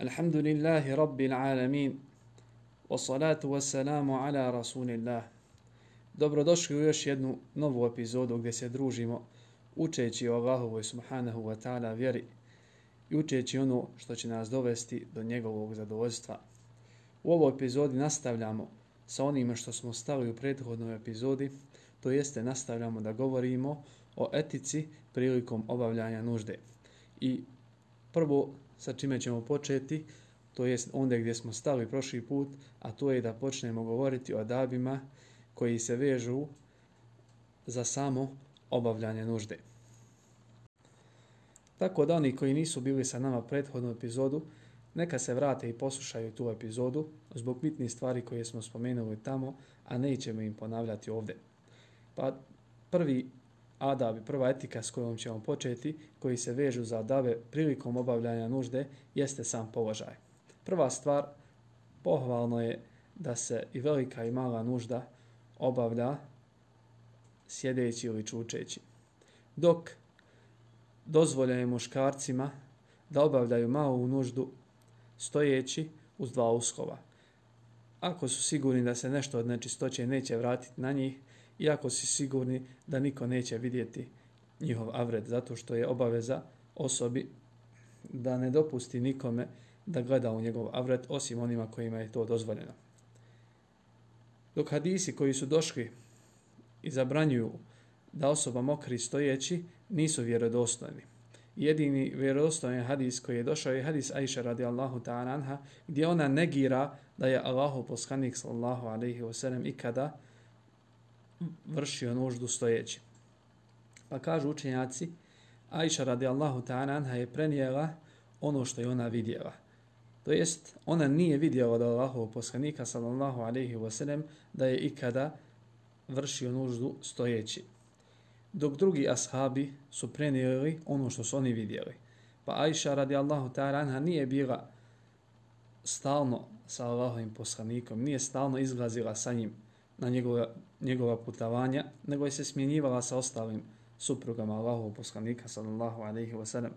الحمد لله رب العالمين والصلاة والسلام على رسول الله Dobrodošli u još jednu novu epizodu gdje se družimo učeći o Allahovoj subhanahu wa ta'ala vjeri i učeći ono što će nas dovesti do njegovog zadovoljstva. U ovoj epizodi nastavljamo sa onime što smo stali u prethodnoj epizodi, to jeste nastavljamo da govorimo o etici prilikom obavljanja nužde. I prvo sa čime ćemo početi, to jest onda gdje smo stali prošli put, a to je da počnemo govoriti o adabima koji se vežu za samo obavljanje nužde. Tako da oni koji nisu bili sa nama prethodnu epizodu, neka se vrate i poslušaju tu epizodu zbog bitnih stvari koje smo spomenuli tamo, a nećemo im ponavljati ovde. Pa prvi adab i prva etika s kojom ćemo početi, koji se vežu za adabe prilikom obavljanja nužde, jeste sam položaj. Prva stvar, pohvalno je da se i velika i mala nužda obavlja sjedeći ili čučeći. Dok dozvoljaju muškarcima da obavljaju malu nuždu stojeći uz dva uskova. Ako su sigurni da se nešto od nečistoće neće vratiti na njih, iako si sigurni da niko neće vidjeti njihov avred, zato što je obaveza osobi da ne dopusti nikome da gleda u njegov avret, osim onima kojima je to dozvoljeno. Dok hadisi koji su došli i zabranjuju da osoba mokri stojeći, nisu vjerodostojni. Jedini vjerodostojan hadis koji je došao je hadis Aisha radijallahu ta'ala anha, gdje ona negira da je Allahu poslanik sallallahu alaihi wasallam ikada vršio nuždu stojeći. Pa kažu učenjaci, Aisha radijallahu ta'ala anha je prenijela ono što je ona vidjela. To jest, ona nije vidjela da Allahov poslanika sallallahu alaihi wa sallam da je ikada vršio nuždu stojeći. Dok drugi ashabi su prenijeli ono što su oni vidjeli. Pa Aisha radijallahu ta'ala anha nije bila stalno sa Allahovim poslanikom, nije stalno izlazila sa njim na njegove njegova putavanja, nego je se smjenjivala sa ostalim suprugama Allahovog poslanika sallallahu alaihi wa sallam.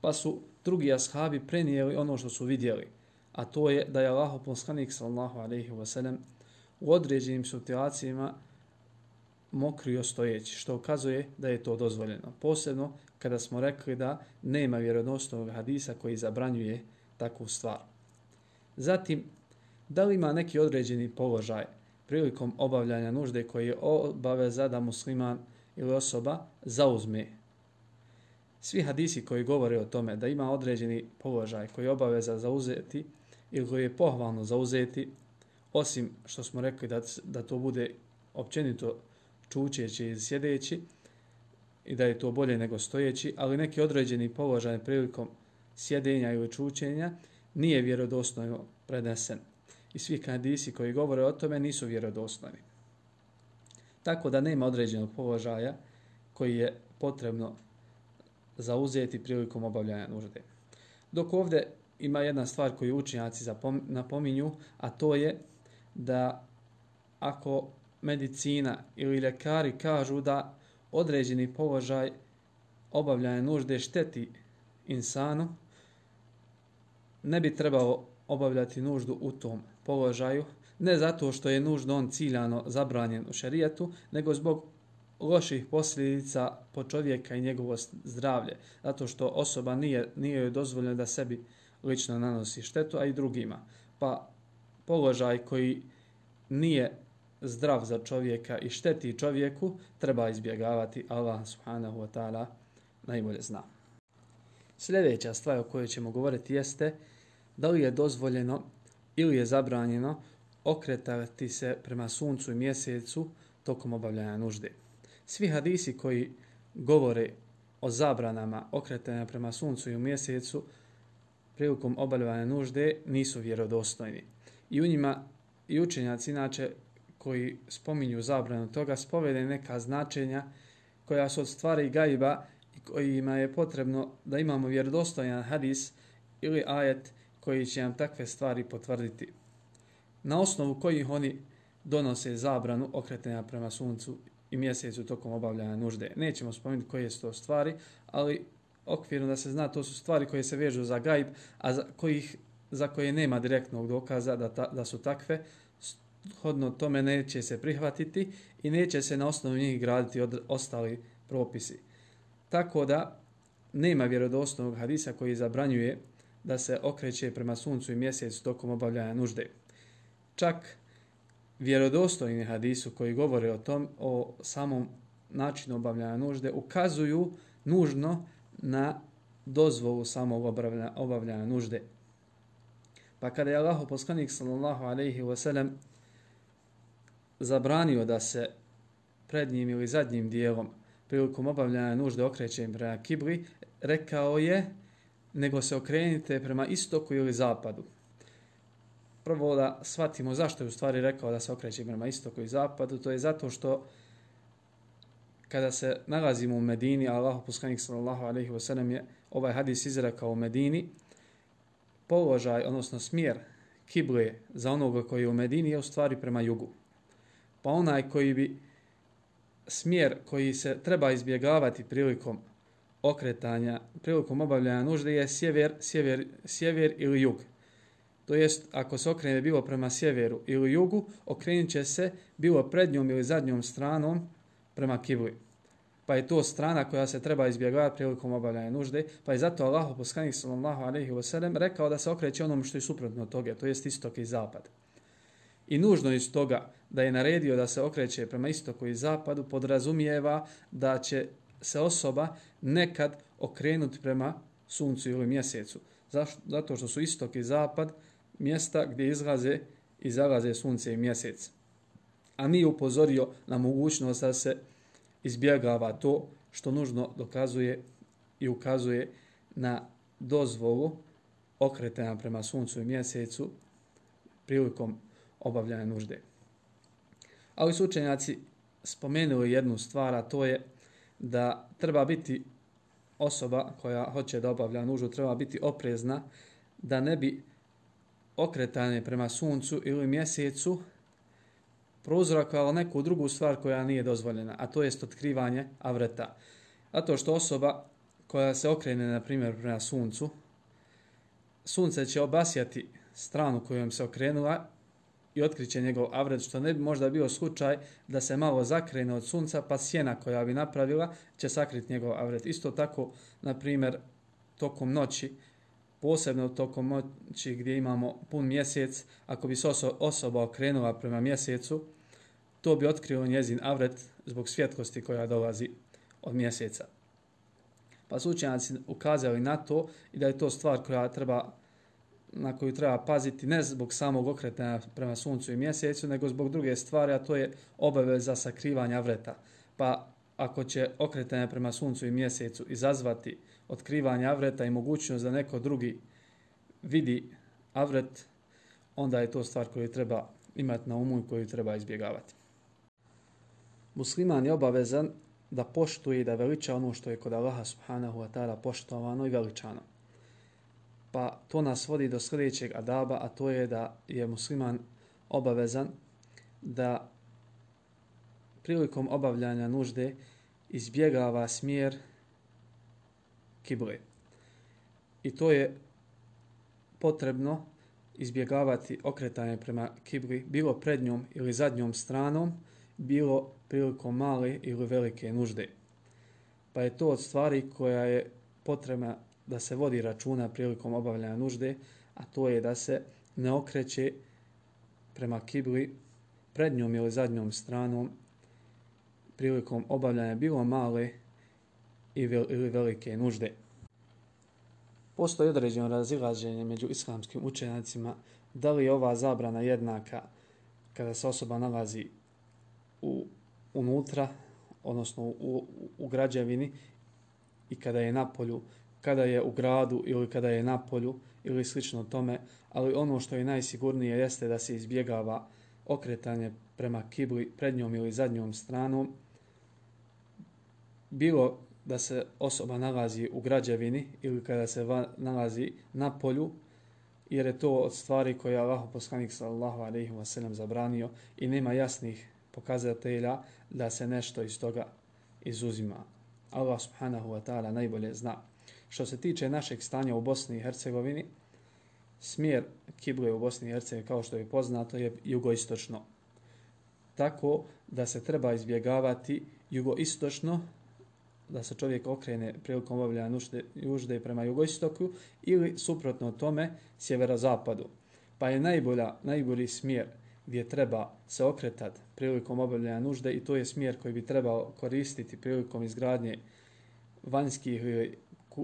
Pa su drugi ashabi prenijeli ono što su vidjeli, a to je da je Allahov poslanik sallallahu alaihi wa sallam u određenim situacijama mokrio stojeći, što ukazuje da je to dozvoljeno. Posebno kada smo rekli da nema vjerodostojnog hadisa koji zabranjuje takvu stvar. Zatim, da li ima neki određeni položaj prilikom obavljanja nužde koji je obaveza da musliman ili osoba zauzme. Svi hadisi koji govore o tome da ima određeni položaj koji je obaveza zauzeti ili koji je pohvalno zauzeti, osim što smo rekli da, da to bude općenito čučeći i sjedeći i da je to bolje nego stojeći, ali neki određeni položaj prilikom sjedenja ili čučenja nije vjerodostojno prenesen i svi hadisi koji govore o tome nisu vjerodostojni. Tako da nema određenog položaja koji je potrebno zauzeti prilikom obavljanja nužde. Dok ovdje ima jedna stvar koju učinjaci napominju, a to je da ako medicina ili ljekari kažu da određeni položaj obavljanja nužde šteti insanu, ne bi trebalo obavljati nuždu u tom položaju, ne zato što je nužno on ciljano zabranjen u šarijetu, nego zbog loših posljedica po čovjeka i njegovo zdravlje, zato što osoba nije, nije joj dozvoljena da sebi lično nanosi štetu, a i drugima. Pa položaj koji nije zdrav za čovjeka i šteti čovjeku, treba izbjegavati Allah subhanahu wa ta'ala najbolje zna. Sljedeća stvar o kojoj ćemo govoriti jeste da li je dozvoljeno ili je zabranjeno okretati se prema suncu i mjesecu tokom obavljanja nužde. Svi hadisi koji govore o zabranama okretanja prema suncu i mjesecu prilikom obavljanja nužde nisu vjerodostojni. I u njima i učenjaci inače koji spominju zabranu toga spovede neka značenja koja su od stvari gajba i kojima je potrebno da imamo vjerodostojan hadis ili ajet koji će nam takve stvari potvrditi. Na osnovu kojih oni donose zabranu okretanja prema suncu i mjesecu tokom obavljanja nužde. Nećemo spomenuti koje su to stvari, ali okvirno da se zna, to su stvari koje se vežu za gajb, a za kojih za koje nema direktnog dokaza da, ta, da su takve, hodno tome neće se prihvatiti i neće se na osnovu njih graditi od, ostali propisi. Tako da nema vjerodostojnog hadisa koji zabranjuje da se okreće prema suncu i mjesecu tokom obavljanja nužde. Čak vjerodostojni hadisu koji govore o tom, o samom načinu obavljanja nužde, ukazuju nužno na dozvolu samog obavljanja, obavljanja nužde. Pa kada je Allah poslanik sallallahu alaihi wa sallam zabranio da se prednjim ili zadnjim dijelom prilikom obavljanja nužde okrećem prema kibli, rekao je nego se okrenite prema istoku ili zapadu. Prvo da shvatimo zašto je u stvari rekao da se okreće prema istoku i zapadu, to je zato što kada se nalazimo u Medini, Allah poslanik sallallahu alejhi ve sellem je ovaj hadis izrekao u Medini, položaj, odnosno smjer kible za onoga koji je u Medini je u stvari prema jugu. Pa onaj koji bi smjer koji se treba izbjegavati prilikom okretanja, prilikom obavljanja nužde je sjever, sjever, sjever ili jug. To jest, ako se okrene bilo prema sjeveru ili jugu, okrenit će se bilo prednjom ili zadnjom stranom prema kibli. Pa je to strana koja se treba izbjegavati prilikom obavljanja nužde, pa je zato Allah poslanik sallallahu alejhi ve sellem rekao da se okreće onom što je suprotno od toga, to jest istok i zapad. I nužno iz toga da je naredio da se okreće prema istoku i zapadu podrazumijeva da će se osoba nekad okrenuti prema suncu ili mjesecu. Zašto? Zato što su istok i zapad mjesta gdje izlaze i zalaze sunce i mjesec. A mi upozorio na mogućnost da se izbjegava to što nužno dokazuje i ukazuje na dozvolu okretena prema suncu i mjesecu prilikom obavljanja nužde. Ali su učenjaci spomenuli jednu stvar, a to je da treba biti osoba koja hoće da obavlja nužu, treba biti oprezna da ne bi okretanje prema suncu ili mjesecu prouzrokovalo neku drugu stvar koja nije dozvoljena, a to jest otkrivanje avreta. Zato što osoba koja se okrene, na primjer, prema suncu, sunce će obasjati stranu kojom se okrenula i otkriće njegov avret, što ne bi možda bio slučaj da se malo zakrene od sunca, pa sjena koja bi napravila će sakriti njegov avret. Isto tako, na primjer, tokom noći, posebno tokom noći gdje imamo pun mjesec, ako bi se osoba okrenula prema mjesecu, to bi otkrio njezin avret zbog svjetlosti koja dolazi od mjeseca. Pa su učenjaci ukazali na to i da je to stvar koja treba na koju treba paziti ne zbog samog okretanja prema suncu i mjesecu, nego zbog druge stvari, a to je obaveza sakrivanja vreta. Pa ako će okretanje prema suncu i mjesecu izazvati otkrivanje avreta i mogućnost da neko drugi vidi avret, onda je to stvar koju treba imati na umu i koju treba izbjegavati. Musliman je obavezan da poštuje i da veliča ono što je kod Allaha subhanahu wa ta'ala poštovano i veličano. Pa to nas vodi do sljedećeg adaba, a to je da je musliman obavezan da prilikom obavljanja nužde izbjegava smjer kible. I to je potrebno izbjegavati okretanje prema kibli, bilo prednjom ili zadnjom stranom, bilo prilikom male ili velike nužde. Pa je to od stvari koja je potrebna da se vodi računa prilikom obavljanja nužde, a to je da se ne okreće prema kibli prednjom ili zadnjom stranom prilikom obavljanja bilo male ili velike nužde. Postoji određeno razilaženje među islamskim učenjacima da li je ova zabrana jednaka kada se osoba nalazi u, unutra, odnosno u, u, u građevini i kada je na polju, kada je u gradu ili kada je na polju ili slično tome, ali ono što je najsigurnije jeste da se izbjegava okretanje prema kibli prednjom ili zadnjom stranom, bilo da se osoba nalazi u građevini ili kada se va, nalazi na polju, jer je to od stvari koje je Allah poslanik sallallahu alaihi wa sallam zabranio i nema jasnih pokazatelja da se nešto iz toga izuzima. Allah subhanahu wa ta'ala najbolje zna. Što se tiče našeg stanja u Bosni i Hercegovini, smjer kible u Bosni i Hercegovini, kao što je poznato, je jugoistočno. Tako da se treba izbjegavati jugoistočno, da se čovjek okrene prilikom obavljanja nužde, nužde prema jugoistoku ili suprotno tome sjeverozapadu. Pa je najbolja, najbolji smjer gdje treba se okretati prilikom obavljanja nužde i to je smjer koji bi trebao koristiti prilikom izgradnje vanjskih E,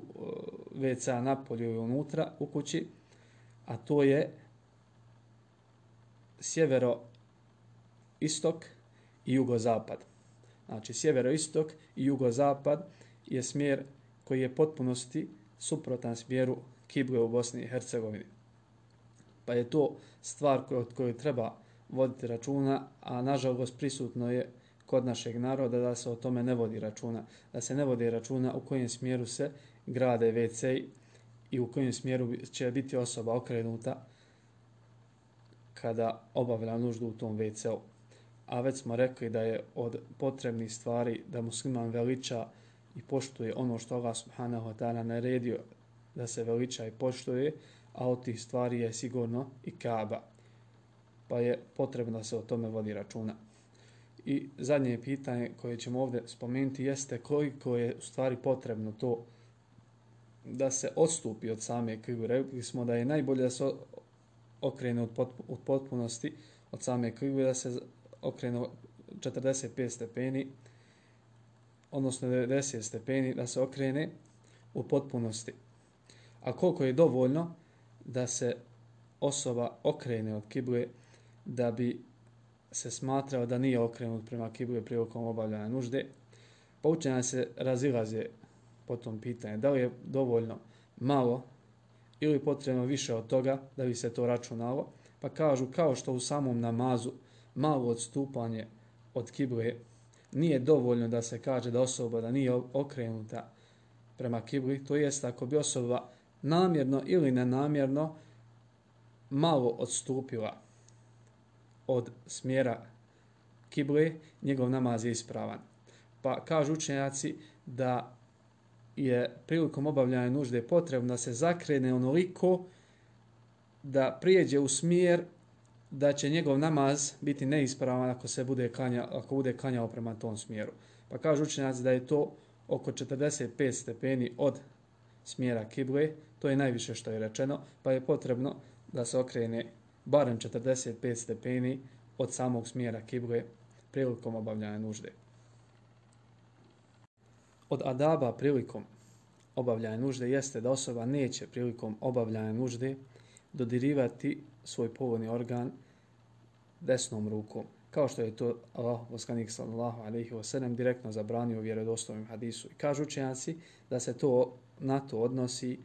WC napolju i unutra u kući, a to je sjevero istok i jugozapad. Znači sjevero istok i jugozapad je smjer koji je potpunosti suprotan smjeru kible u Bosni i Hercegovini. Pa je to stvar od kojoj treba voditi računa, a nažalost prisutno je kod našeg naroda da se o tome ne vodi računa. Da se ne vodi računa u kojem smjeru se grade WC i u kojem smjeru će biti osoba okrenuta kada obavlja nuždu u tom WC-u. A već smo rekli da je od potrebnih stvari da musliman veliča i poštuje ono što Allah subhanahu wa ta'ala naredio da se veliča i poštuje, a od tih stvari je sigurno i Kaaba. Pa je potrebno da se o tome vodi računa. I zadnje pitanje koje ćemo ovdje spomenuti jeste koliko je u stvari potrebno to da se odstupi od same krivu. Rekli smo da je najbolje da se okrene od, od potpunosti od same krivu, da se okrene 45 stepeni, odnosno 90 stepeni, da se okrene u potpunosti. A koliko je dovoljno da se osoba okrene od kible da bi se smatrao da nije okrenut prema kible prilikom obavljanja nužde, poučenja se razilaze po tom pitanju. Da li je dovoljno malo ili potrebno više od toga da bi se to računalo, pa kažu kao što u samom namazu malo odstupanje od kible nije dovoljno da se kaže da osoba da nije okrenuta prema kibli, to jest ako bi osoba namjerno ili nenamjerno malo odstupila od smjera kible, njegov namaz je ispravan. Pa kažu učenjaci da je prilikom obavljanja nužde potrebno da se zakrene onoliko da prijeđe u smjer da će njegov namaz biti neispravan ako se bude kanja, ako bude kanjao prema tom smjeru. Pa kažu učenjaci da je to oko 45 stepeni od smjera kible, to je najviše što je rečeno, pa je potrebno da se okrene barem 45 stepeni od samog smjera kible prilikom obavljanja nužde. Od adaba prilikom obavljanja nužde jeste da osoba neće prilikom obavljanja nužde dodirivati svoj povodni organ desnom rukom, kao što je to Allah, poslanik sallallahu alaihi ve sellem direktno zabranio u vjerodostojnom hadisu. I kažu učenjaci da se to na to odnosi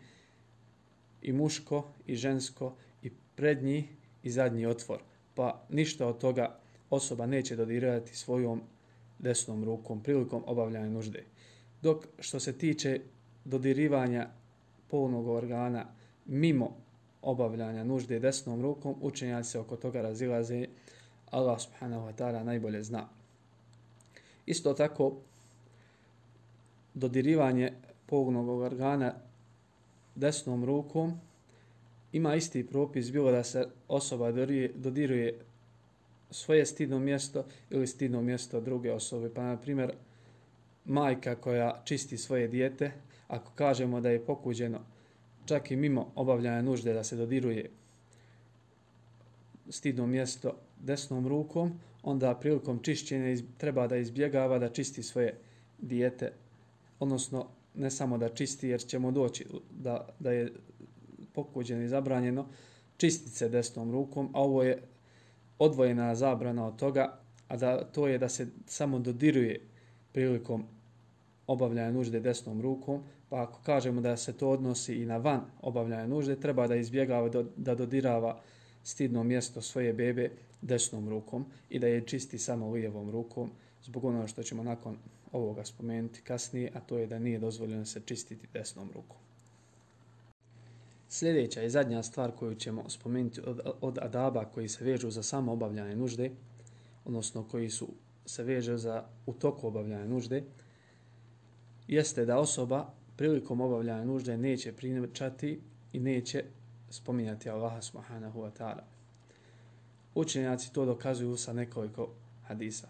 i muško, i žensko, i prednji, i zadnji otvor. Pa ništa od toga osoba neće dodirati svojom desnom rukom prilikom obavljanja nužde. Dok što se tiče dodirivanja polnog organa mimo obavljanja nužde desnom rukom, učenjaci se oko toga razilaze, Allah subhanahu wa ta'ala najbolje zna. Isto tako, dodirivanje polnog organa desnom rukom ima isti propis bilo da se osoba dodiruje svoje stidno mjesto ili stidno mjesto druge osobe. Pa, na primjer, majka koja čisti svoje dijete, ako kažemo da je pokuđeno čak i mimo obavljanja nužde da se dodiruje stidno mjesto desnom rukom, onda prilikom čišćenja treba da izbjegava da čisti svoje dijete, odnosno ne samo da čisti jer ćemo doći da, da je pokuđeno i zabranjeno čistiti se desnom rukom, a ovo je odvojena zabrana od toga, a da to je da se samo dodiruje prilikom obavljanja nužde desnom rukom, pa ako kažemo da se to odnosi i na van obavljanja nužde, treba da izbjegava da dodirava stidno mjesto svoje bebe desnom rukom i da je čisti samo lijevom rukom, zbog onoga što ćemo nakon ovoga spomenuti kasnije, a to je da nije dozvoljeno se čistiti desnom rukom. Sljedeća i zadnja stvar koju ćemo spomenuti od, od adaba koji se vežu za samo obavljanje nužde, odnosno koji su se veže za u toku obavljanja nužde, jeste da osoba prilikom obavljanja nužde neće primjećati i neće spominjati Allaha subhanahu wa ta'ala. Učenjaci to dokazuju sa nekoliko hadisa.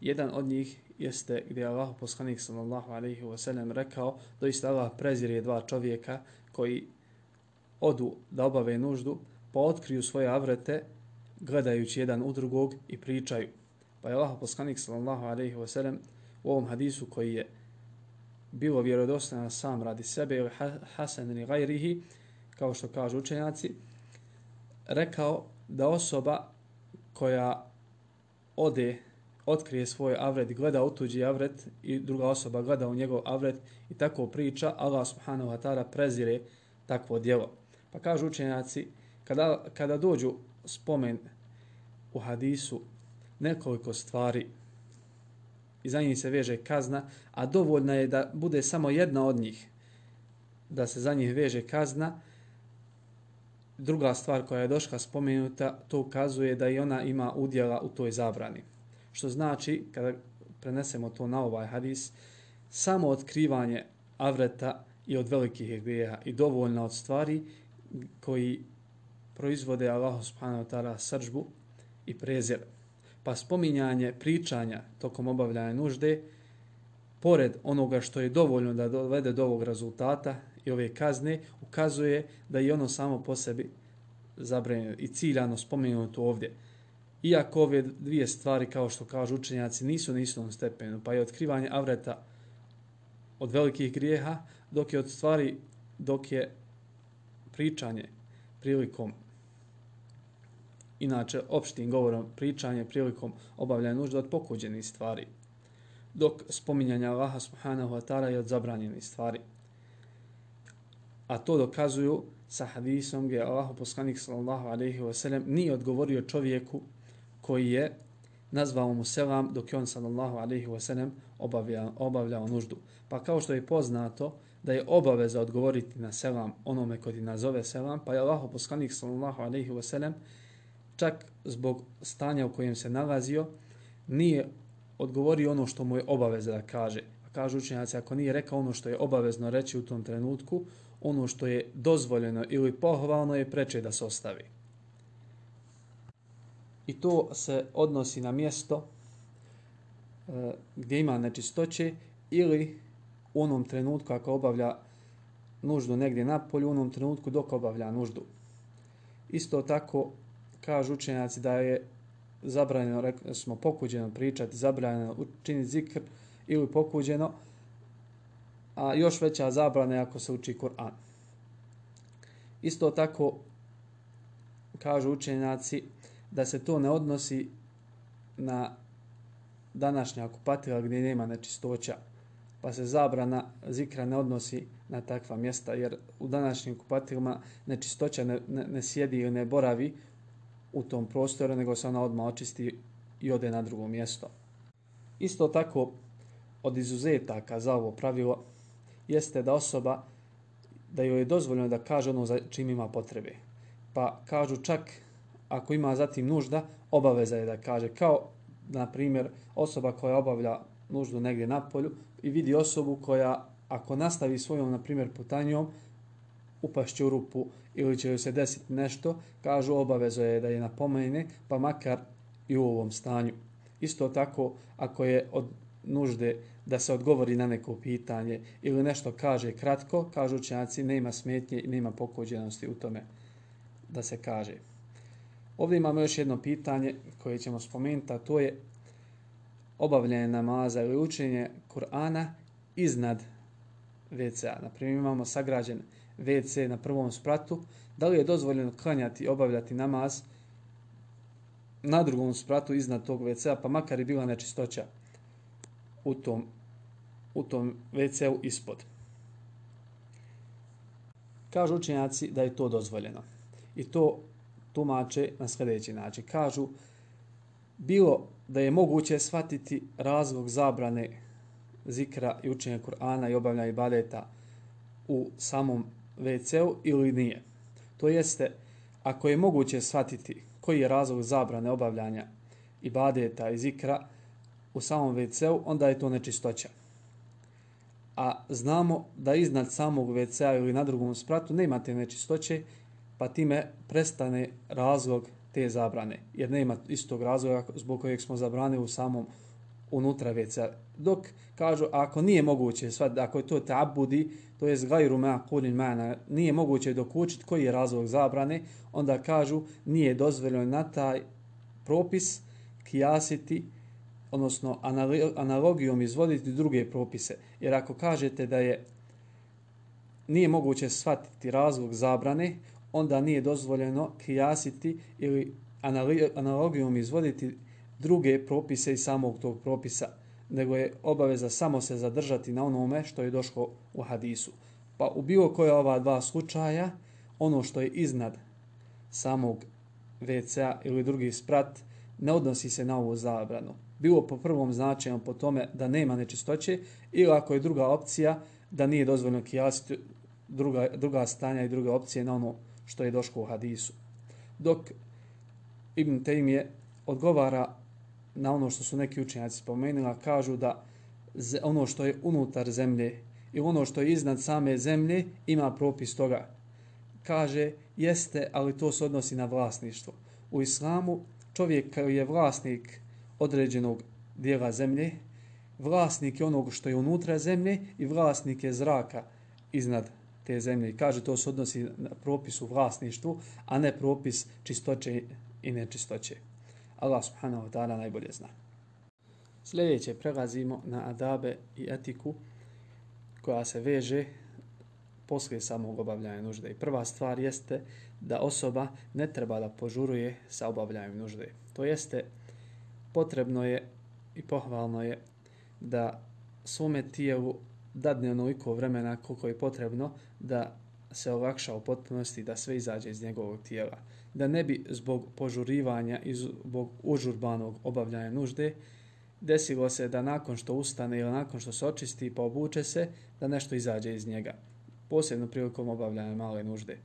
Jedan od njih jeste gdje je Allah poslanik sallallahu alaihi wa sallam rekao doista Allah prezirje dva čovjeka koji odu da obave nuždu pa otkriju svoje avrete gledajući jedan u drugog i pričaju. Pa je Allah poslanik sallallahu alaihi wa sallam u ovom hadisu koji je bilo vjerodostojno sam radi sebe ili hasan ili gajrihi, kao što kažu učenjaci, rekao da osoba koja ode, otkrije svoj avret, gleda u tuđi avret i druga osoba gleda u njegov avret i tako priča, Allah subhanahu wa ta'ala prezire takvo djelo. Pa kažu učenjaci, kada, kada dođu spomen u hadisu nekoliko stvari i za njih se veže kazna, a dovoljna je da bude samo jedna od njih, da se za njih veže kazna. Druga stvar koja je došla spomenuta, to ukazuje da i ona ima udjela u toj zabrani. Što znači, kada prenesemo to na ovaj hadis, samo otkrivanje avreta i od velikih grijeha i dovoljna od stvari koji proizvode Allah subhanahu wa ta'ala srđbu i prezir pa spominjanje pričanja tokom obavljanja nužde, pored onoga što je dovoljno da dovede do ovog rezultata i ove kazne, ukazuje da je ono samo po sebi zabranjeno i ciljano spomenuto ovdje. Iako ove dvije stvari, kao što kažu učenjaci, nisu na istom stepenu, pa je otkrivanje avreta od velikih grijeha, dok je od stvari, dok je pričanje prilikom inače opštim govorom pričanje prilikom obavljanja nužde od pokuđenih stvari, dok spominjanja Allaha subhanahu wa ta'ala je od zabranjenih stvari. A to dokazuju sa hadisom gdje Allah poslanik sallallahu alaihi wa sallam nije odgovorio čovjeku koji je nazvao mu selam dok je on sallallahu alaihi wa sallam obavljao, obavljao nuždu. Pa kao što je poznato da je obaveza odgovoriti na selam onome koji nazove selam, pa je Allah poslanik sallallahu alaihi wa sallam čak zbog stanja u kojem se nalazio, nije odgovorio ono što mu je obaveza da kaže. A kažu učenjaci, ako nije rekao ono što je obavezno reći u tom trenutku, ono što je dozvoljeno ili pohvalno je preče da se ostavi. I to se odnosi na mjesto e, gdje ima nečistoće ili u onom trenutku ako obavlja nuždu negdje na polju, u onom trenutku dok obavlja nuždu. Isto tako kažu učenjaci da je zabranjeno, rekli smo, pokuđeno pričati, zabranjeno učiniti zikr ili pokuđeno, a još veća zabrana je ako se uči Kur'an. Isto tako kažu učenjaci da se to ne odnosi na današnja okupatila gdje nema nečistoća, pa se zabrana zikra ne odnosi na takva mjesta, jer u današnjim kupatilima nečistoća ne, ne, ne sjedi ili ne boravi u tom prostoru, nego se ona odmah očisti i ode na drugo mjesto. Isto tako, od izuzetaka za ovo pravilo, jeste da osoba, da joj je dozvoljeno da kaže ono za čim ima potrebe. Pa kažu čak, ako ima zatim nužda, obaveza je da kaže. Kao, na primjer, osoba koja obavlja nuždu negdje na polju i vidi osobu koja, ako nastavi svojom, na primjer, putanjom, upašće u rupu ili će joj se desiti nešto, kažu obavezo je da je napomene, pa makar i u ovom stanju. Isto tako, ako je od nužde da se odgovori na neko pitanje ili nešto kaže kratko, kažu učenjaci, nema smetnje i nema pokođenosti u tome da se kaže. Ovdje imamo još jedno pitanje koje ćemo spomenuti, a to je obavljanje namaza ili učenje Kur'ana iznad WC-a. Naprimjer, imamo sagrađen WC na prvom spratu, da li je dozvoljeno klanjati i obavljati namaz na drugom spratu iznad tog WC-a, pa makar i bila nečistoća u tom, u tom WC-u ispod. Kažu učenjaci da je to dozvoljeno. I to tumače na sljedeći način. Kažu, bilo da je moguće shvatiti razlog zabrane zikra i učenja Kur'ana i obavljanja ibadeta u samom WC-u ili nije. To jeste, ako je moguće shvatiti koji je razlog zabrane obavljanja i badeta i zikra u samom WC-u, onda je to nečistoća. A znamo da iznad samog WC-a ili na drugom spratu ne imate nečistoće pa time prestane razlog te zabrane, jer nema istog razloga zbog kojeg smo zabranili u samom unutra veca. Dok kažu, ako nije moguće, svad, ako je to tabudi, to je zgajru ma kulin mana, nije moguće dokučiti koji je razlog zabrane, onda kažu, nije dozvoljeno na taj propis kijasiti, odnosno analogijom izvoditi druge propise. Jer ako kažete da je nije moguće shvatiti razlog zabrane, onda nije dozvoljeno kijasiti ili analogijom izvoditi druge propise i samog tog propisa, nego je obaveza samo se zadržati na onome što je došlo u hadisu. Pa u bilo koje ova dva slučaja, ono što je iznad samog WC-a ili drugi sprat, ne odnosi se na ovu zabranu. Bilo po prvom značaju po tome da nema nečistoće ili ako je druga opcija da nije dozvoljeno kijasiti druga, druga stanja i druge opcije na ono što je došlo u hadisu. Dok Ibn Taym odgovara na ono što su neki učenjaci spomenuli, kažu da ono što je unutar zemlje i ono što je iznad same zemlje ima propis toga. Kaže, jeste, ali to se odnosi na vlasništvo. U islamu čovjek koji je vlasnik određenog dijela zemlje, vlasnik je onog što je unutra zemlje i vlasnik je zraka iznad te zemlje. Kaže, to se odnosi na propis u vlasništvu, a ne propis čistoće i nečistoće. Allah subhanahu wa ta'ala najbolje zna. Sljedeće prelazimo na adabe i etiku koja se veže poslije samog obavljanja nužde. I prva stvar jeste da osoba ne treba da požuruje sa obavljanjem nužde. To jeste potrebno je i pohvalno je da svome tijelu dadne onoliko vremena koliko je potrebno da se olakša u potpunosti da sve izađe iz njegovog tijela da ne bi zbog požurivanja i zbog užurbanog obavljanja nužde desilo se da nakon što ustane ili nakon što se očisti pa obuče se, da nešto izađe iz njega. Posebno prilikom obavljanja male nužde.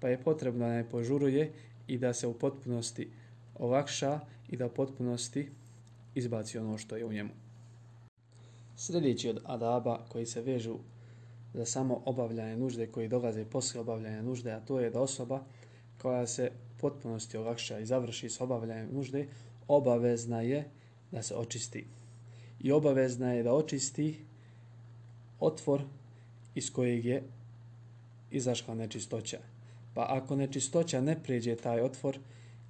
Pa je potrebno da ne požuruje i da se u potpunosti olakša i da u potpunosti izbaci ono što je u njemu. Sljedeći od adaba koji se vežu za samo obavljanje nužde koji dolaze posle obavljanja nužde, a to je da osoba koja se potpunosti olakša i završi s obavljanjem nužde, obavezna je da se očisti. I obavezna je da očisti otvor iz kojeg je izašla nečistoća. Pa ako nečistoća ne pređe taj otvor,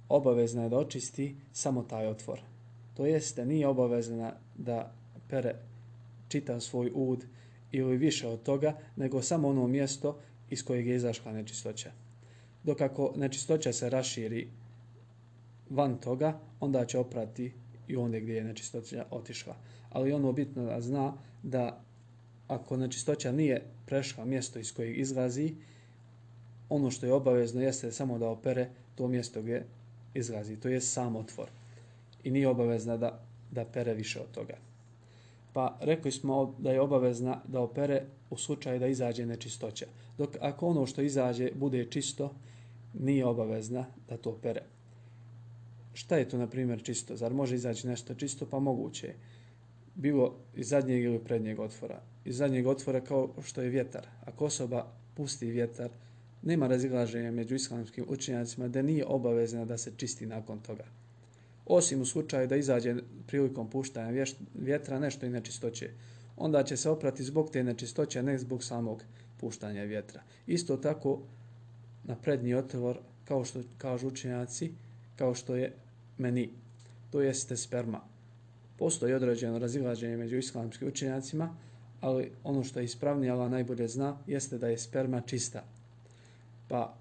obavezna je da očisti samo taj otvor. To jeste, nije obavezna da pere čita svoj ud ili više od toga, nego samo ono mjesto iz kojeg je izašla nečistoća dok ako nečistoća se raširi van toga, onda će oprati i onda gdje je nečistoća otišla. Ali ono bitno da zna da ako nečistoća nije prešla mjesto iz kojeg izlazi, ono što je obavezno jeste samo da opere to mjesto gdje izlazi. To je sam otvor. I nije obavezna da, da pere više od toga. Pa rekli smo da je obavezna da opere u slučaju da izađe nečistoća. Dok ako ono što izađe bude čisto, nije obavezna da to pere. Šta je to, na primjer, čisto? Zar može izaći nešto čisto? Pa moguće. Bilo iz zadnjeg ili prednjeg otvora. Iz zadnjeg otvora kao što je vjetar. Ako osoba pusti vjetar, nema razilaženja među islamskim učenjacima da nije obavezna da se čisti nakon toga. Osim u slučaju da izađe prilikom puštanja vjetra nešto i nečistoće. Onda će se oprati zbog te nečistoće, ne zbog samog puštanja vjetra. Isto tako, na prednji otvor, kao što kažu učenjaci, kao što je meni, to jeste sperma. Postoji određeno razilaženje među islamskim učenjacima, ali ono što je ispravnije, Allah najbolje zna, jeste da je sperma čista. Pa,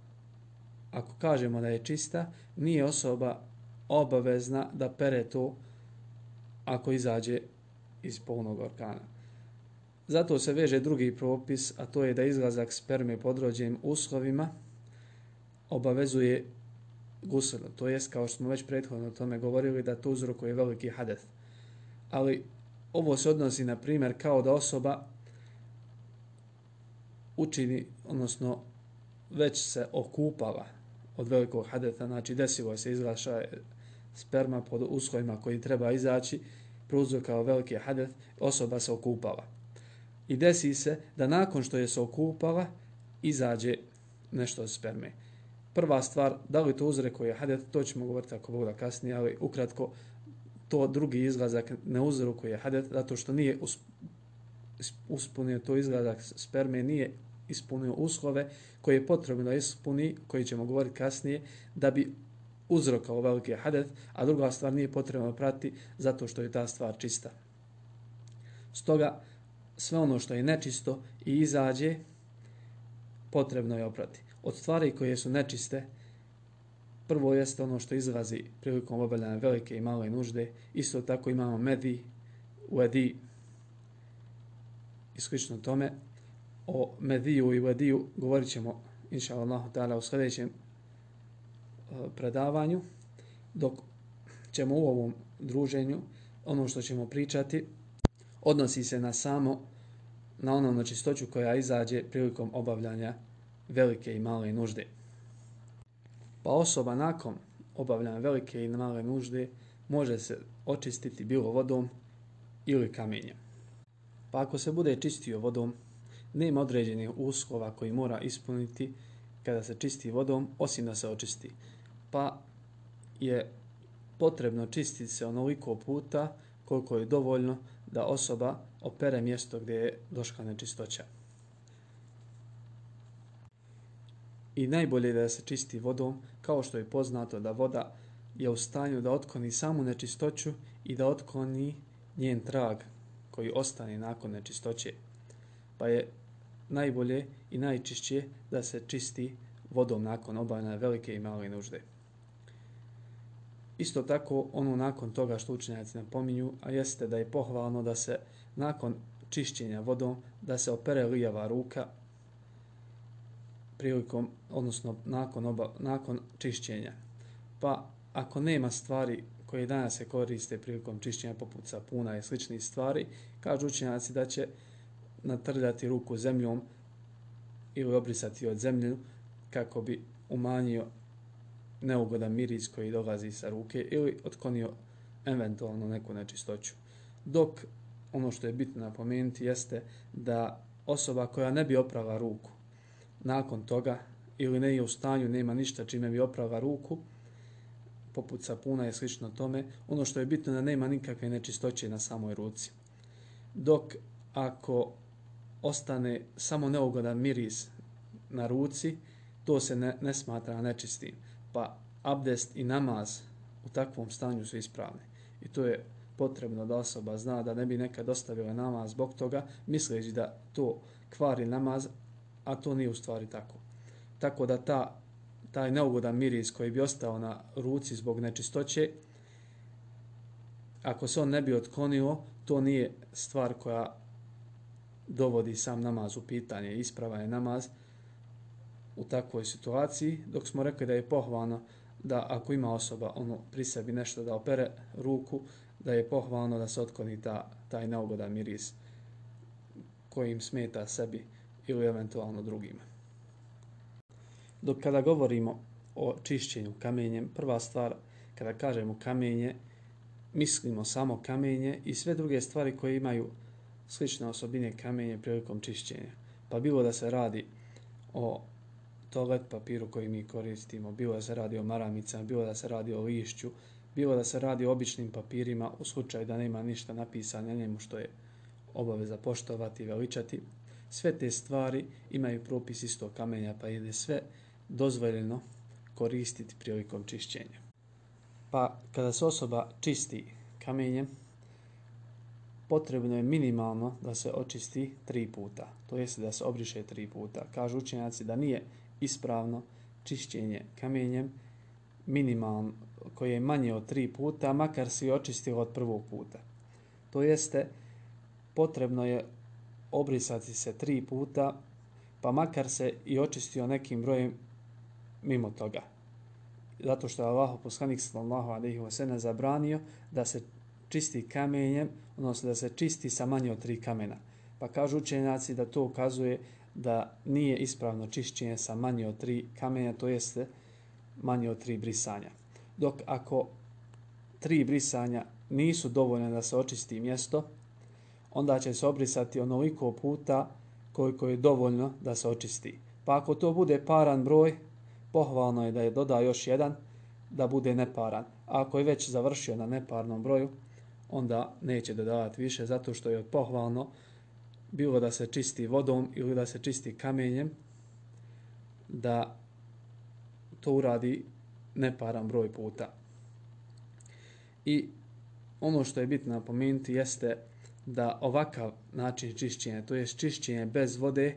ako kažemo da je čista, nije osoba obavezna da pere to ako izađe iz polnog organa. Zato se veže drugi propis, a to je da izlazak sperme pod rođenim uslovima, obavezuje gusel. To jest, kao što smo već prethodno o tome govorili, da to uzrokuje veliki hadeth. Ali ovo se odnosi, na primjer, kao da osoba učini, odnosno već se okupala od velikog hadeta, znači desilo se izlaša sperma pod uslovima koji treba izaći, prouzrokao veliki hadet, osoba se okupala. I desi se da nakon što je se okupala, izađe nešto od sperme prva stvar, da li to uzre je hadet, to ćemo govoriti ako Bog da kasnije, ali ukratko, to drugi izlazak ne uzrokuje je hadet, zato što nije uspunio to izlazak sperme, nije ispunio uslove koje je potrebno da ispuni, koji ćemo govoriti kasnije, da bi uzrokao veliki hadet, a druga stvar nije potrebno prati zato što je ta stvar čista. Stoga, sve ono što je nečisto i izađe, potrebno je oprati. Od stvari koje su nečiste, prvo jeste ono što izlazi prilikom obavljanja velike i male nužde, isto tako imamo medi, uedi i slično tome. O mediju i uediju govorit ćemo, inša Allah, u sljedećem e, predavanju, dok ćemo u ovom druženju, ono što ćemo pričati, odnosi se na samo na ono na čistoću koja izađe prilikom obavljanja velike i male nužde. Pa osoba nakon obavljanja velike i male nužde može se očistiti bilo vodom ili kamenjem. Pa ako se bude čistio vodom, nema određenih uslova koji mora ispuniti kada se čisti vodom, osim da se očisti pa je potrebno čistiti se onoliko puta koliko je dovoljno da osoba opere mjesto gdje je došla nečistoća. I najbolje je da se čisti vodom, kao što je poznato da voda je u stanju da otkloni samu nečistoću i da otkloni njen trag koji ostane nakon nečistoće. Pa je najbolje i najčišće da se čisti vodom nakon obavljanja velike i male nužde. Isto tako, ono nakon toga što učenjaci napominju, a jeste da je pohvalno da se nakon čišćenja vodom, da se opere lijeva ruka prilikom, odnosno nakon, oba, nakon čišćenja. Pa ako nema stvari koje danas se koriste prilikom čišćenja poput sapuna i sličnih stvari, kažu učenjaci da će natrljati ruku zemljom ili obrisati od zemlju kako bi umanjio neugodan miris koji dolazi sa ruke ili otklonio eventualno neku nečistoću. Dok ono što je bitno napomenuti jeste da osoba koja ne bi oprala ruku nakon toga ili ne je u stanju, nema ništa čime bi oprava ruku, poput sapuna je slično tome, ono što je bitno da nema nikakve nečistoće na samoj ruci. Dok ako ostane samo neugodan miris na ruci, to se ne, ne smatra nečistim pa abdest i namaz u takvom stanju su ispravni. I to je potrebno da osoba zna da ne bi nekad ostavila namaz zbog toga, misleći da to kvari namaz, a to nije u stvari tako. Tako da ta, taj neugodan miris koji bi ostao na ruci zbog nečistoće, ako se on ne bi otklonio, to nije stvar koja dovodi sam namaz u pitanje, isprava je namaz, u takvoj situaciji, dok smo rekli da je pohvalno da ako ima osoba ono pri sebi nešto da opere ruku, da je pohvalno da se otkloni ta, taj neugodan miris kojim smeta sebi ili eventualno drugima. Dok kada govorimo o čišćenju kamenjem, prva stvar, kada kažemo kamenje, mislimo samo kamenje i sve druge stvari koje imaju slične osobine kamenje prilikom čišćenja. Pa bilo da se radi o toalet papiru koji mi koristimo, bilo da se radi o maramicama, bilo da se radi o lišću, bilo da se radi o običnim papirima u slučaju da nema ništa napisano na njemu što je obaveza poštovati i veličati. Sve te stvari imaju propis isto kamenja, pa je sve dozvoljeno koristiti prilikom čišćenja. Pa kada se osoba čisti kamenjem, potrebno je minimalno da se očisti tri puta, to jest da se obriše tri puta. Kažu učenjaci da nije ispravno čišćenje kamenjem minimalno koje je manje od tri puta, makar si očistio od prvog puta. To jeste, potrebno je obrisati se tri puta, pa makar se i očistio nekim brojem mimo toga. Zato što je Allah poslanik sallallahu alejhi ve sellem zabranio da se čisti kamenjem, odnosno da se čisti sa manje od tri kamena. Pa kažu učenjaci da to ukazuje da nije ispravno čišćenje sa manje od tri kamenja, to jeste manje od tri brisanja. Dok ako tri brisanja nisu dovoljne da se očisti mjesto, onda će se obrisati onoliko puta koliko je dovoljno da se očisti. Pa ako to bude paran broj, pohvalno je da je doda još jedan da bude neparan. A ako je već završio na neparnom broju, onda neće dodavati više zato što je pohvalno bilo da se čisti vodom ili da se čisti kamenjem, da to uradi neparan broj puta. I ono što je bitno napomenuti jeste da ovakav način čišćenja, to je čišćenje bez vode,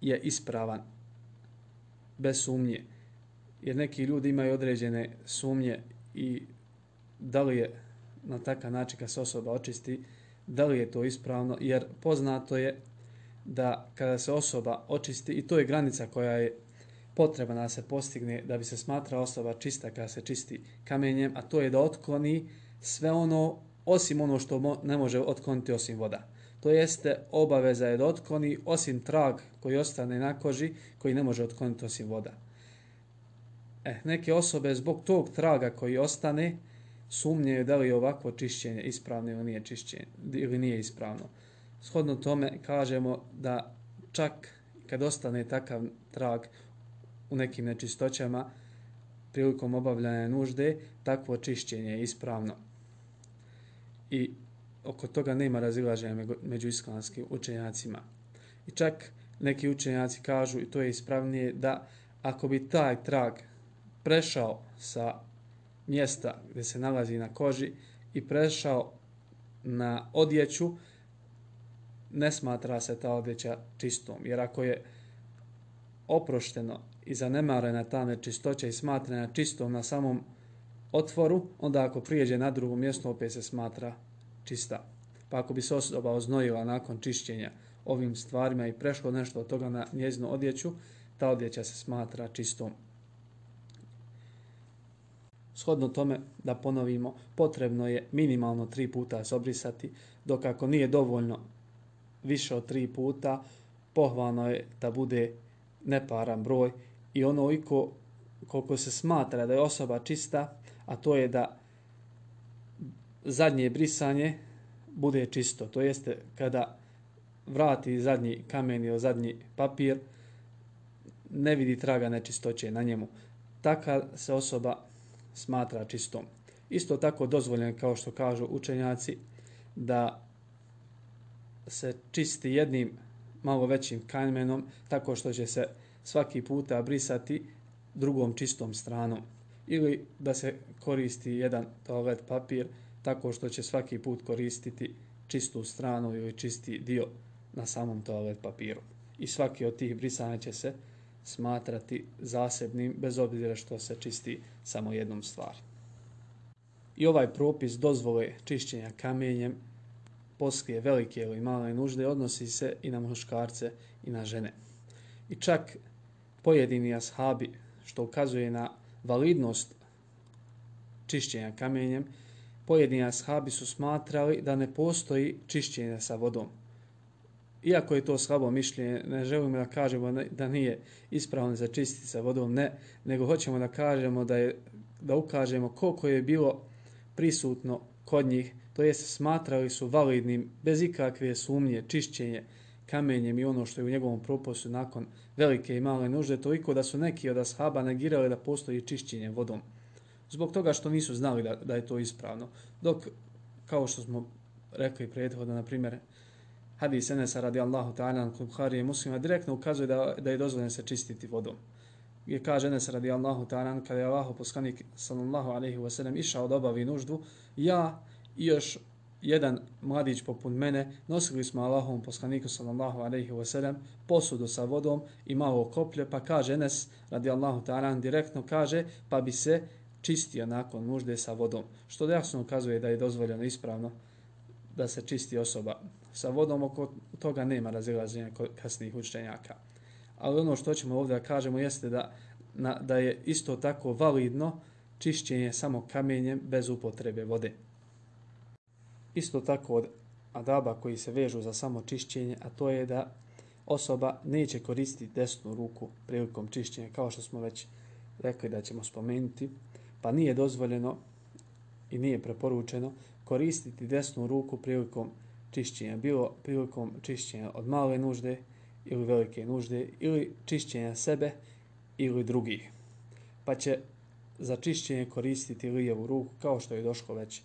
je ispravan, bez sumnje. Jer neki ljudi imaju određene sumnje i da li je na takav način kad se osoba očisti, da li je to ispravno, jer poznato je da kada se osoba očisti, i to je granica koja je potrebna da se postigne da bi se smatra osoba čista kada se čisti kamenjem, a to je da otkloni sve ono, osim ono što ne može otkloniti osim voda. To jeste obaveza je da otkloni osim trag koji ostane na koži koji ne može otkloniti osim voda. E, neke osobe zbog tog traga koji ostane sumnjaju da li je ovakvo čišćenje ispravno ili nije čišćenje ili nije ispravno. Shodno tome kažemo da čak kad ostane takav trag u nekim nečistoćama prilikom obavljanja nužde, takvo čišćenje je ispravno. I oko toga nema razilaženja među islamskim učenjacima. I čak neki učenjaci kažu, i to je ispravnije, da ako bi taj trag prešao sa mjesta gdje se nalazi na koži i prešao na odjeću, ne smatra se ta odjeća čistom. Jer ako je oprošteno i zanemarena ta nečistoća i smatrena čistom na samom otvoru, onda ako prijeđe na drugo mjesto, opet se smatra čista. Pa ako bi se osoba oznojila nakon čišćenja ovim stvarima i prešlo nešto od toga na njezinu odjeću, ta odjeća se smatra čistom. Shodno tome, da ponovimo, potrebno je minimalno tri puta se obrisati, dok ako nije dovoljno više od tri puta, pohvalno je da bude neparan broj i ono iko koliko se smatra da je osoba čista, a to je da zadnje brisanje bude čisto. To jeste kada vrati zadnji kamen ili zadnji papir, ne vidi traga nečistoće na njemu. Taka se osoba smatra čistom. Isto tako dozvoljen kao što kažu učenjaci da se čisti jednim malo većim kamenom tako što će se svaki puta brisati drugom čistom stranom ili da se koristi jedan toalet papir tako što će svaki put koristiti čistu stranu ili čisti dio na samom toalet papiru. I svaki od tih brisanja će se smatrati zasebnim bez obzira što se čisti samo jednom stvari. I ovaj propis dozvole čišćenja kamenjem poslije velike ili male nužde odnosi se i na muškarce i na žene. I čak pojedini ashabi, što ukazuje na validnost čišćenja kamenjem, pojedini ashabi su smatrali da ne postoji čišćenje sa vodom. Iako je to slabo mišljenje, ne želimo da kažemo da nije ispravno za čistiti sa vodom, ne, nego hoćemo da kažemo da je da ukažemo koliko je bilo prisutno kod njih, to jest smatrali su validnim bez ikakve sumnje čišćenje kamenjem i ono što je u njegovom proposu nakon velike i male nužde, toliko da su neki od ashaba negirali da postoji čišćenje vodom. Zbog toga što nisu znali da, da je to ispravno. Dok, kao što smo rekli prethodno, na primjer, hadis Enesa radi Allahu ta'ala kod Buhari i muslima direktno ukazuje da, da je dozvoljeno se čistiti vodom. Je kaže Enes radi Allahu ta'ala kada je Allahu poslanik sallallahu alaihi wasallam išao da obavi nuždu, ja i još jedan mladić poput mene, nosili smo Allahom poslaniku sallallahu alaihi wa sallam posudu sa vodom i malo koplje, pa kaže Enes, radi Allahu ta'ala, direktno kaže, pa bi se čistio nakon nužde sa vodom. Što da jasno ukazuje da je dozvoljeno ispravno da se čisti osoba sa vodom, oko toga nema razilaženja kasnih učenjaka. Ali ono što ćemo ovdje da kažemo jeste da, na, da je isto tako validno čišćenje samo kamenjem bez upotrebe vode. Isto tako od adaba koji se vežu za samo čišćenje, a to je da osoba neće koristiti desnu ruku prilikom čišćenja, kao što smo već rekli da ćemo spomenuti, pa nije dozvoljeno i nije preporučeno koristiti desnu ruku prilikom čišćenja, bilo prilikom čišćenja od male nužde ili velike nužde ili čišćenja sebe ili drugih. pa će za čišćenje koristiti lijevu ruku, kao što je došlo već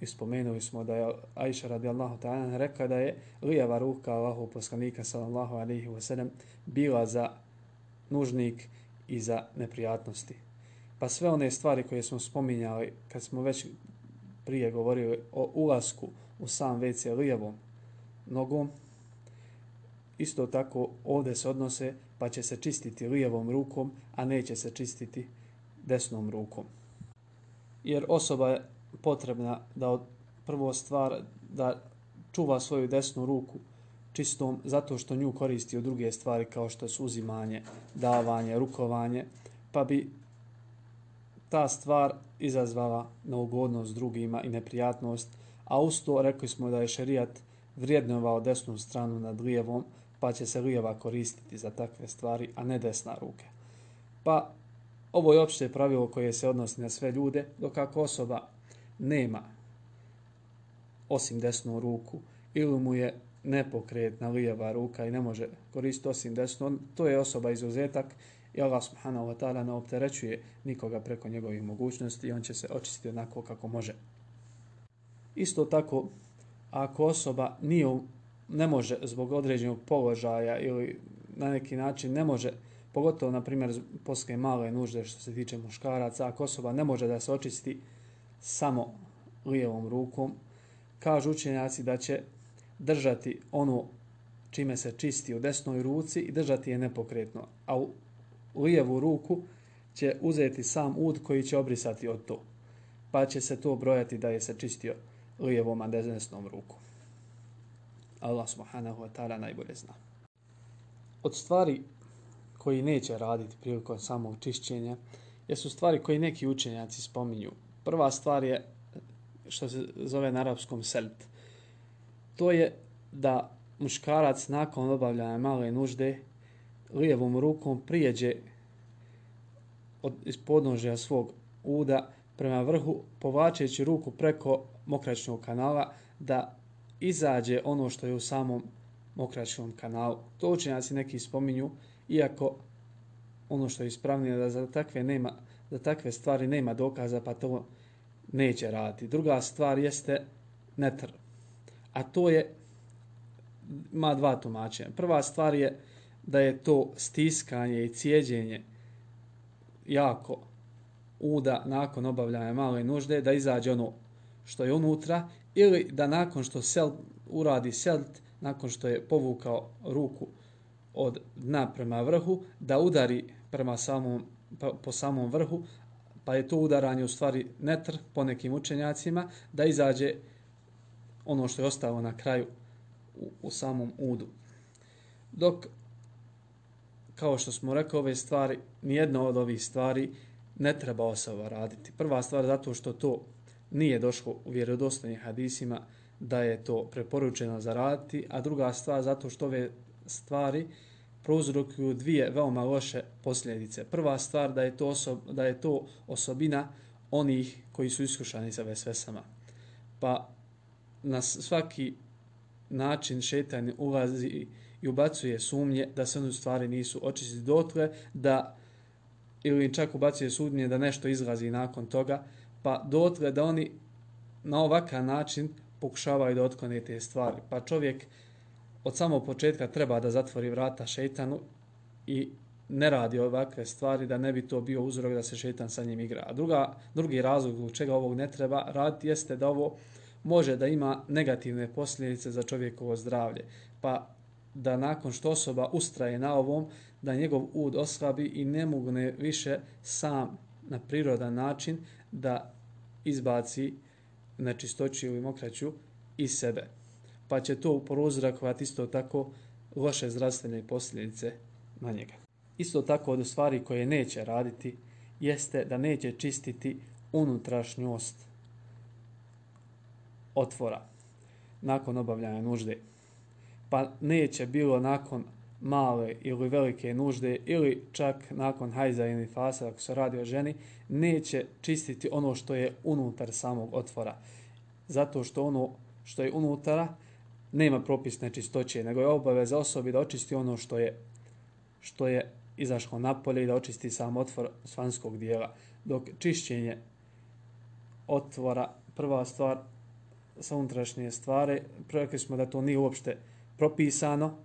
ispomenuli smo da je Aisha radijallahu ta'ala rekla da je lijeva ruka Allahu poslanika sallallahu alaihi wa sallam bila za nužnik i za neprijatnosti. Pa sve one stvari koje smo spominjali kad smo već prije govorili o ulasku u sam WC lijevom nogom, isto tako ovdje se odnose pa će se čistiti lijevom rukom, a neće se čistiti desnom rukom. Jer osoba je potrebna da od prvo stvar da čuva svoju desnu ruku čistom zato što nju koristi od druge stvari kao što su uzimanje, davanje, rukovanje, pa bi ta stvar izazvala neugodnost drugima i neprijatnost, a usto rekli smo da je šerijat vrijednovao desnu stranu nad lijevom, pa će se lijeva koristiti za takve stvari, a ne desna ruke. Pa ovo je opšte pravilo koje se odnosi na sve ljude, dok ako osoba nema. Osim desnu ruku. Ili mu je nepokretna lijeva ruka i ne može koristiti osim desnu, to je osoba izuzetak i Allah subhanahu wa ta'ala ne opterećuje nikoga preko njegovih mogućnosti i on će se očistiti onako kako može. Isto tako, ako osoba nije, ne može zbog određenog položaja ili na neki način ne može, pogotovo na primjer poslije male nužde što se tiče muškaraca, ako osoba ne može da se očisti samo lijevom rukom, kažu učenjaci da će držati ono čime se čisti u desnoj ruci i držati je nepokretno, a u lijevu ruku će uzeti sam ud koji će obrisati od to, pa će se to brojati da je se čistio lijevom a desnom rukom. Allah subhanahu wa ta'ala najbolje zna. Od stvari koji neće raditi prilikom samog čišćenja, jesu stvari koji neki učenjaci spominju. Prva stvar je što se zove na arapskom selt. To je da muškarac nakon obavljanja male nužde lijevom rukom prijeđe od, iz podnožja svog uda prema vrhu, povlačeći ruku preko mokračnog kanala da izađe ono što je u samom mokračnom kanalu. To učenjaci neki spominju, iako ono što je ispravnije da za takve nema za takve stvari nema dokaza, pa to neće raditi. Druga stvar jeste netr. A to je, ima dva tumačenja. Prva stvar je da je to stiskanje i cijeđenje jako uda nakon obavljanja male nužde, da izađe ono što je unutra, ili da nakon što sel, uradi selt, nakon što je povukao ruku od dna prema vrhu, da udari prema samom, po, po samom vrhu, pa je to udaranje u stvari netr po nekim učenjacima, da izađe ono što je ostalo na kraju u, u samom udu. Dok, kao što smo rekli, ove stvari, nijedna od ovih stvari ne treba osoba raditi. Prva stvar zato što to nije došlo u vjerodostojnim hadisima da je to preporučeno za raditi, a druga stvar zato što ove stvari prouzrokuju dvije veoma loše posljedice. Prva stvar da je to, osob, da je to osobina onih koji su iskušani sa vesvesama. Pa na svaki način šetan ulazi i ubacuje sumnje da se one stvari nisu očistiti dotle, da ili čak ubacuje sumnje da nešto izlazi nakon toga, pa dotle da oni na ovakav način pokušavaju da otklone te stvari. Pa čovjek od samog početka treba da zatvori vrata šeitanu i ne radi ovakve stvari da ne bi to bio uzrok da se šeitan sa njim igra. A druga, drugi razlog u čega ovog ne treba raditi jeste da ovo može da ima negativne posljedice za čovjekovo zdravlje. Pa da nakon što osoba ustraje na ovom, da njegov ud oslabi i ne mogne više sam na prirodan način da izbaci nečistoću ili mokraću iz sebe pa će to prouzrakovati isto tako loše zdravstvene posljedice na njega. Isto tako od stvari koje neće raditi jeste da neće čistiti unutrašnjost otvora nakon obavljanja nužde. Pa neće bilo nakon male ili velike nužde ili čak nakon hajza ili fasa ako se radi o ženi, neće čistiti ono što je unutar samog otvora. Zato što ono što je unutara nema propis nečistoće, nego je obaveza osobi da očisti ono što je što je izašlo napolje i da očisti sam otvor svanskog dijela. Dok čišćenje otvora, prva stvar sa unutrašnje stvari, rekli smo da to nije uopšte propisano.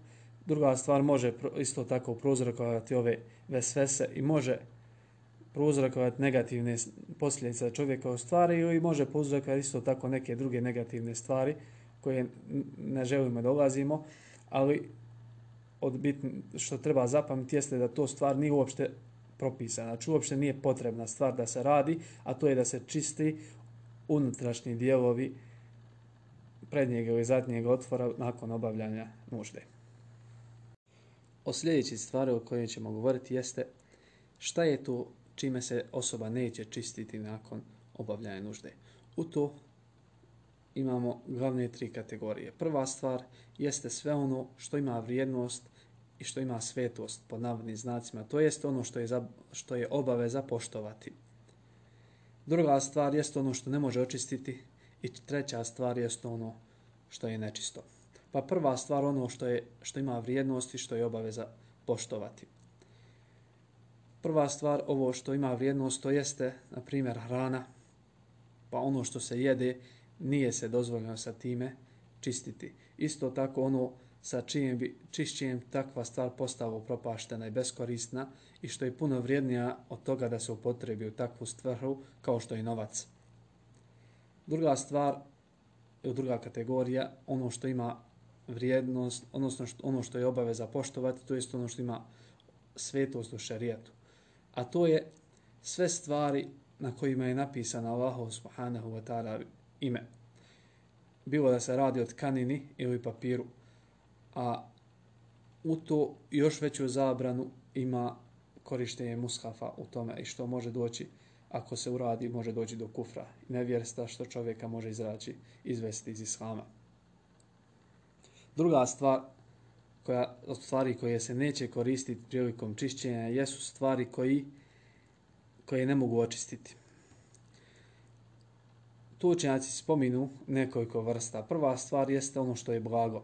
Druga stvar može isto tako prouzrokovati ove vesvese i može prouzrokovati negativne posljedice čovjeka u stvari i može prouzrokovati isto tako neke druge negativne stvari koje ne želimo da dolazimo, ali od bitn, što treba zapamtiti jeste da to stvar nije uopšte propisana. Znači uopšte nije potrebna stvar da se radi, a to je da se čisti unutrašnji dijelovi prednjeg ili zadnjeg otvora nakon obavljanja nužde. O sljedeći stvari o kojoj ćemo govoriti jeste šta je to čime se osoba neće čistiti nakon obavljanja nužde. U to imamo glavne tri kategorije. Prva stvar jeste sve ono što ima vrijednost i što ima svetost pod navodnim znacima. To jest ono što je, za, što je obaveza poštovati. Druga stvar jeste ono što ne može očistiti i treća stvar jeste ono što je nečisto. Pa prva stvar ono što je što ima vrijednost i što je obaveza poštovati. Prva stvar ovo što ima vrijednost to jeste na primjer hrana. Pa ono što se jede nije se dozvoljeno sa time čistiti. Isto tako ono sa čijem bi čišćenjem takva stvar postava propaštena i beskorisna i što je puno vrijednija od toga da se upotrebi u takvu stvaru kao što je novac. Druga stvar, druga kategorija, ono što ima vrijednost, odnosno što, ono što je obaveza poštovati, to je ono što ima svetost u šarijetu. A to je sve stvari na kojima je napisana Allah subhanahu wa ta'ala ime. Bilo da se radi o tkanini ili papiru, a u to još veću zabranu ima korištenje mushafa u tome i što može doći ako se uradi, može doći do kufra nevjersta što čovjeka može izraći, izvesti iz islama. Druga stvar, koja, od stvari koje se neće koristiti prilikom čišćenja, jesu stvari koji, koje ne mogu očistiti. Tu učenjaci spominu nekoliko vrsta. Prva stvar jeste ono što je blago,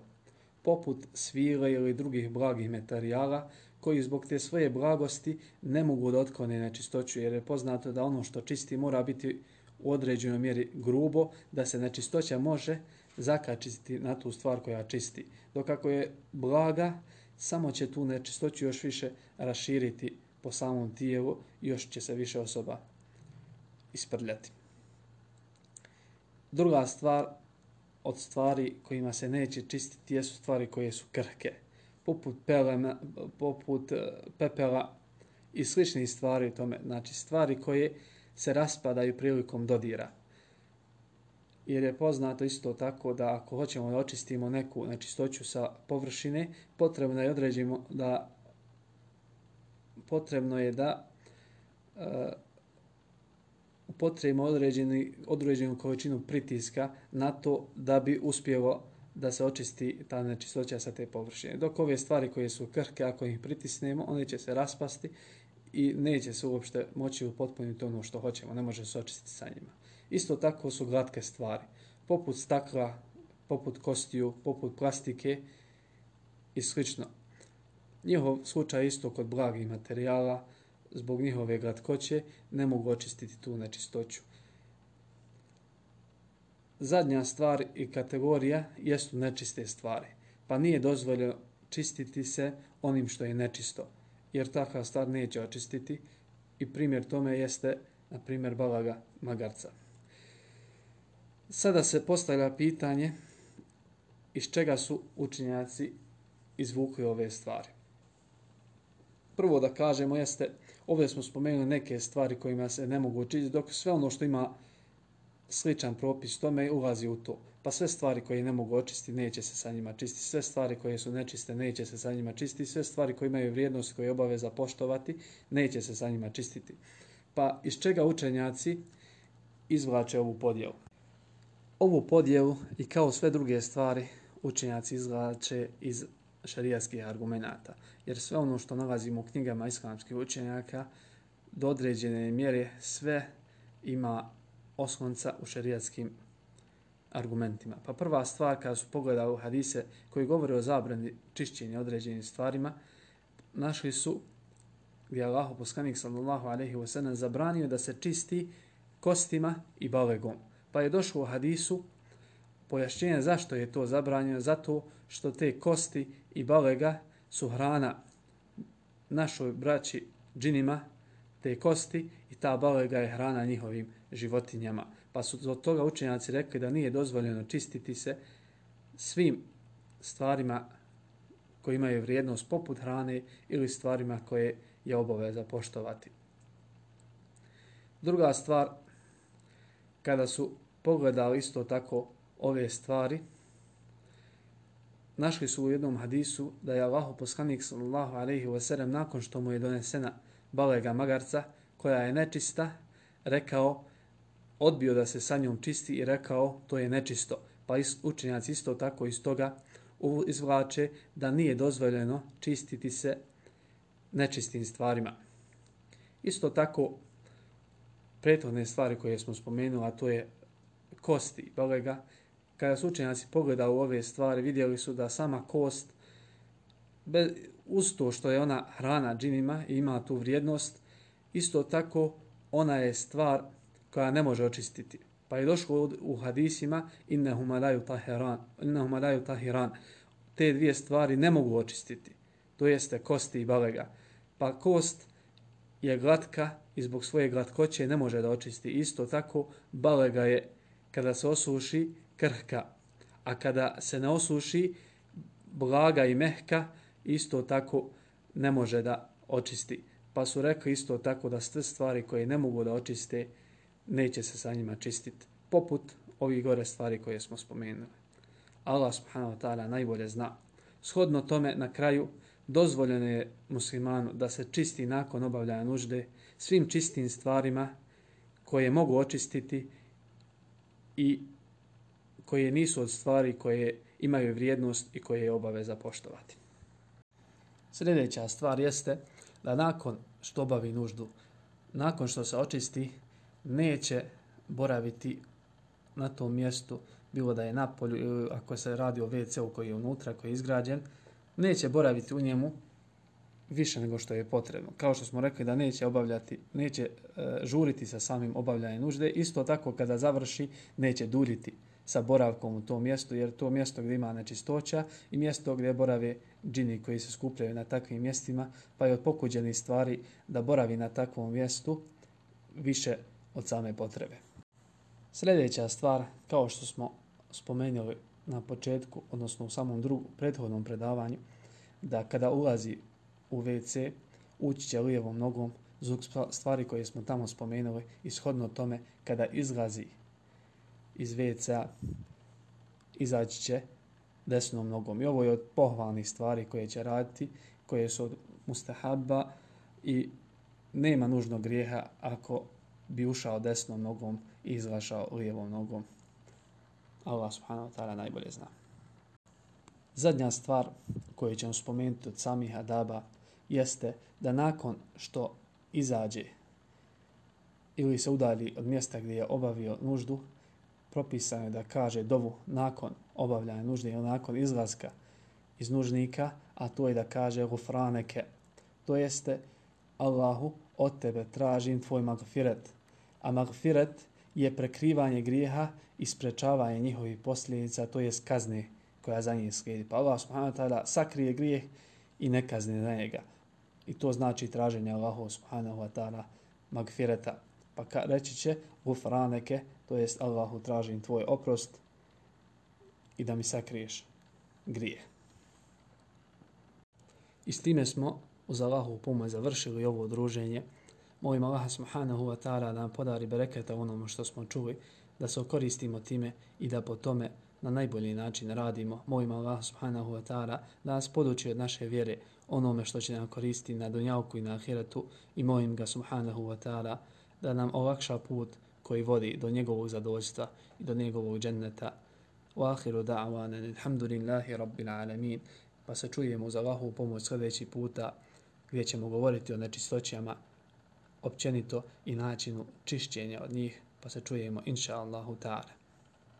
poput svile ili drugih blagih materijala, koji zbog te svoje blagosti ne mogu da otklone nečistoću, jer je poznato da ono što čisti mora biti u određenoj mjeri grubo, da se nečistoća može zakačiti na tu stvar koja čisti. Dok ako je blaga, samo će tu nečistoću još više raširiti po samom tijelu i još će se više osoba isprljati. Druga stvar od stvari kojima se neće čistiti jesu stvari koje su krhke, poput, pelena, poput e, pepela i sličnih stvari tome. Znači stvari koje se raspadaju prilikom dodira. Jer je poznato isto tako da ako hoćemo da očistimo neku nečistoću sa površine, potrebno je određimo da potrebno je da uh, potrebno određeni, određenu količinu pritiska na to da bi uspjelo da se očisti ta nečistoća sa te površine. Dok ove stvari koje su krhke, ako ih pritisnemo, one će se raspasti i neće se uopšte moći upotpuniti ono što hoćemo, ne može se očistiti sa njima. Isto tako su glatke stvari, poput stakla, poput kostiju, poput plastike i slično. Njihov slučaj isto kod blagih materijala, zbog njihove glatkoće ne mogu očistiti tu nečistoću. Zadnja stvar i kategorija jesu nečiste stvari, pa nije dozvoljeno čistiti se onim što je nečisto, jer takva stvar neće očistiti i primjer tome jeste, na primjer, balaga magarca. Sada se postavlja pitanje iz čega su učinjaci izvukli ove stvari. Prvo da kažemo jeste Ovdje smo spomenuli neke stvari kojima se ne mogu učiti, dok sve ono što ima sličan propis tome ulazi u to. Pa sve stvari koje ne mogu očistiti, neće se sa njima čistiti. Sve stvari koje su nečiste, neće se sa njima čistiti. Sve stvari koje imaju vrijednost koje je obaveza poštovati, neće se sa njima čistiti. Pa iz čega učenjaci izvlače ovu podjelu? Ovu podjelu i kao sve druge stvari učenjaci izvlače iz šarijatskih argumenta. Jer sve ono što nalazimo u knjigama islamskih učenjaka do određene mjere sve ima oslonca u šarijatskim argumentima. Pa prva stvar kada su pogledali u hadise koji govore o zabrani čišćenja određenim stvarima, našli su gdje Allah poslanik sallallahu alejhi wa sallam zabranio da se čisti kostima i balegom. Pa je došlo u hadisu pojašnjenje zašto je to zabranjeno, zato što te kosti i balega su hrana našoj braći džinima, te kosti i ta balega je hrana njihovim životinjama. Pa su od toga učenjaci rekli da nije dozvoljeno čistiti se svim stvarima koji imaju vrijednost poput hrane ili stvarima koje je obaveza poštovati. Druga stvar, kada su pogledali isto tako ove stvari, našli su u jednom hadisu da je Allahu poslanik sallallahu alejhi ve sellem nakon što mu je donesena balega magarca koja je nečista, rekao, odbio da se sa njom čisti i rekao to je nečisto. Pa učenjaci isto tako iz toga izvlače da nije dozvoljeno čistiti se nečistim stvarima. Isto tako, prethodne stvari koje smo spomenuli, a to je kosti balega, kada su učenjaci pogledali ove stvari, vidjeli su da sama kost, bez, uz to što je ona hrana džinima i ima tu vrijednost, isto tako ona je stvar koja ne može očistiti. Pa je došlo u hadisima innehuma daju tahiran, innehu malaju tahiran. Te dvije stvari ne mogu očistiti. To jeste kosti i balega. Pa kost je glatka i zbog svoje glatkoće ne može da očisti. Isto tako balega je kada se osuši krhka. A kada se ne osuši blaga i mehka, isto tako ne može da očisti. Pa su rekli isto tako da sve stvari koje ne mogu da očiste, neće se sa njima čistiti. Poput ovih gore stvari koje smo spomenuli. Allah subhanahu wa ta'ala najbolje zna. Shodno tome na kraju dozvoljeno je muslimanu da se čisti nakon obavljanja nužde svim čistim stvarima koje mogu očistiti i koje nisu od stvari koje imaju vrijednost i koje je obaveza poštovati. Sljedeća stvar jeste da nakon što obavi nuždu, nakon što se očisti, neće boraviti na tom mjestu, bilo da je na polju e, ako se radi o WC-u koji je unutra, koji je izgrađen, neće boraviti u njemu više nego što je potrebno. Kao što smo rekli da neće obavljati, neće e, žuriti sa samim obavljanjem nužde, isto tako kada završi neće duljiti sa boravkom u tom mjestu, jer to mjesto gdje ima nečistoća i mjesto gdje borave džini koji se skupljaju na takvim mjestima, pa je od pokuđenih stvari da boravi na takvom mjestu više od same potrebe. Sljedeća stvar, kao što smo spomenuli na početku, odnosno u samom drugom prethodnom predavanju, da kada ulazi u WC, ući će lijevom nogom zbog stvari koje smo tamo spomenuli, ishodno tome kada izlazi iz WC izaći će desnom nogom. I ovo je od pohvalnih stvari koje će raditi, koje su od mustahabba i nema nužno grijeha ako bi ušao desnom nogom i izlašao lijevom nogom. Allah subhanahu wa ta'ala najbolje zna. Zadnja stvar koju ćemo spomenuti od samih adaba jeste da nakon što izađe ili se udalji od mjesta gdje je obavio nuždu, propisano je da kaže dovu nakon obavljanja nužde ili nakon izlaska iz nužnika, a to je da kaže gufraneke. To jeste Allahu od tebe tražim tvoj magfiret. A magfiret je prekrivanje grijeha i sprečavanje njihovih posljedica, to jest kazne koja za njih slijedi. Pa Allah subhanahu wa ta'ala sakrije grijeh i ne kazne na njega. I to znači traženje Allahu subhanahu wa ta'ala magfireta. Pa ka, reći će gufraneke, to jest Allahu tražim tvoj oprost i da mi sakriješ grije. I s time smo uz Allahu pomoć završili ovo druženje. Molim Allaha subhanahu wa ta'ala da nam podari bereketa onome što smo čuli, da se koristimo time i da po tome na najbolji način radimo. Molim Allah subhanahu wa ta'ala da nas poduči od naše vjere onome što će nam koristiti na dunjavku i na ahiretu i molim ga subhanahu wa ta'ala da nam olakša put koji vodi do njegovog zadovoljstva i do njegovog dženneta. Wa ahiru da'wana alhamdulillahi rabbil alamin. Pa se čujemo za Allahu pomoć sljedeći puta gdje ćemo govoriti o nečistoćama općenito i načinu čišćenja od njih. Pa se čujemo inša Allahu ta'ala.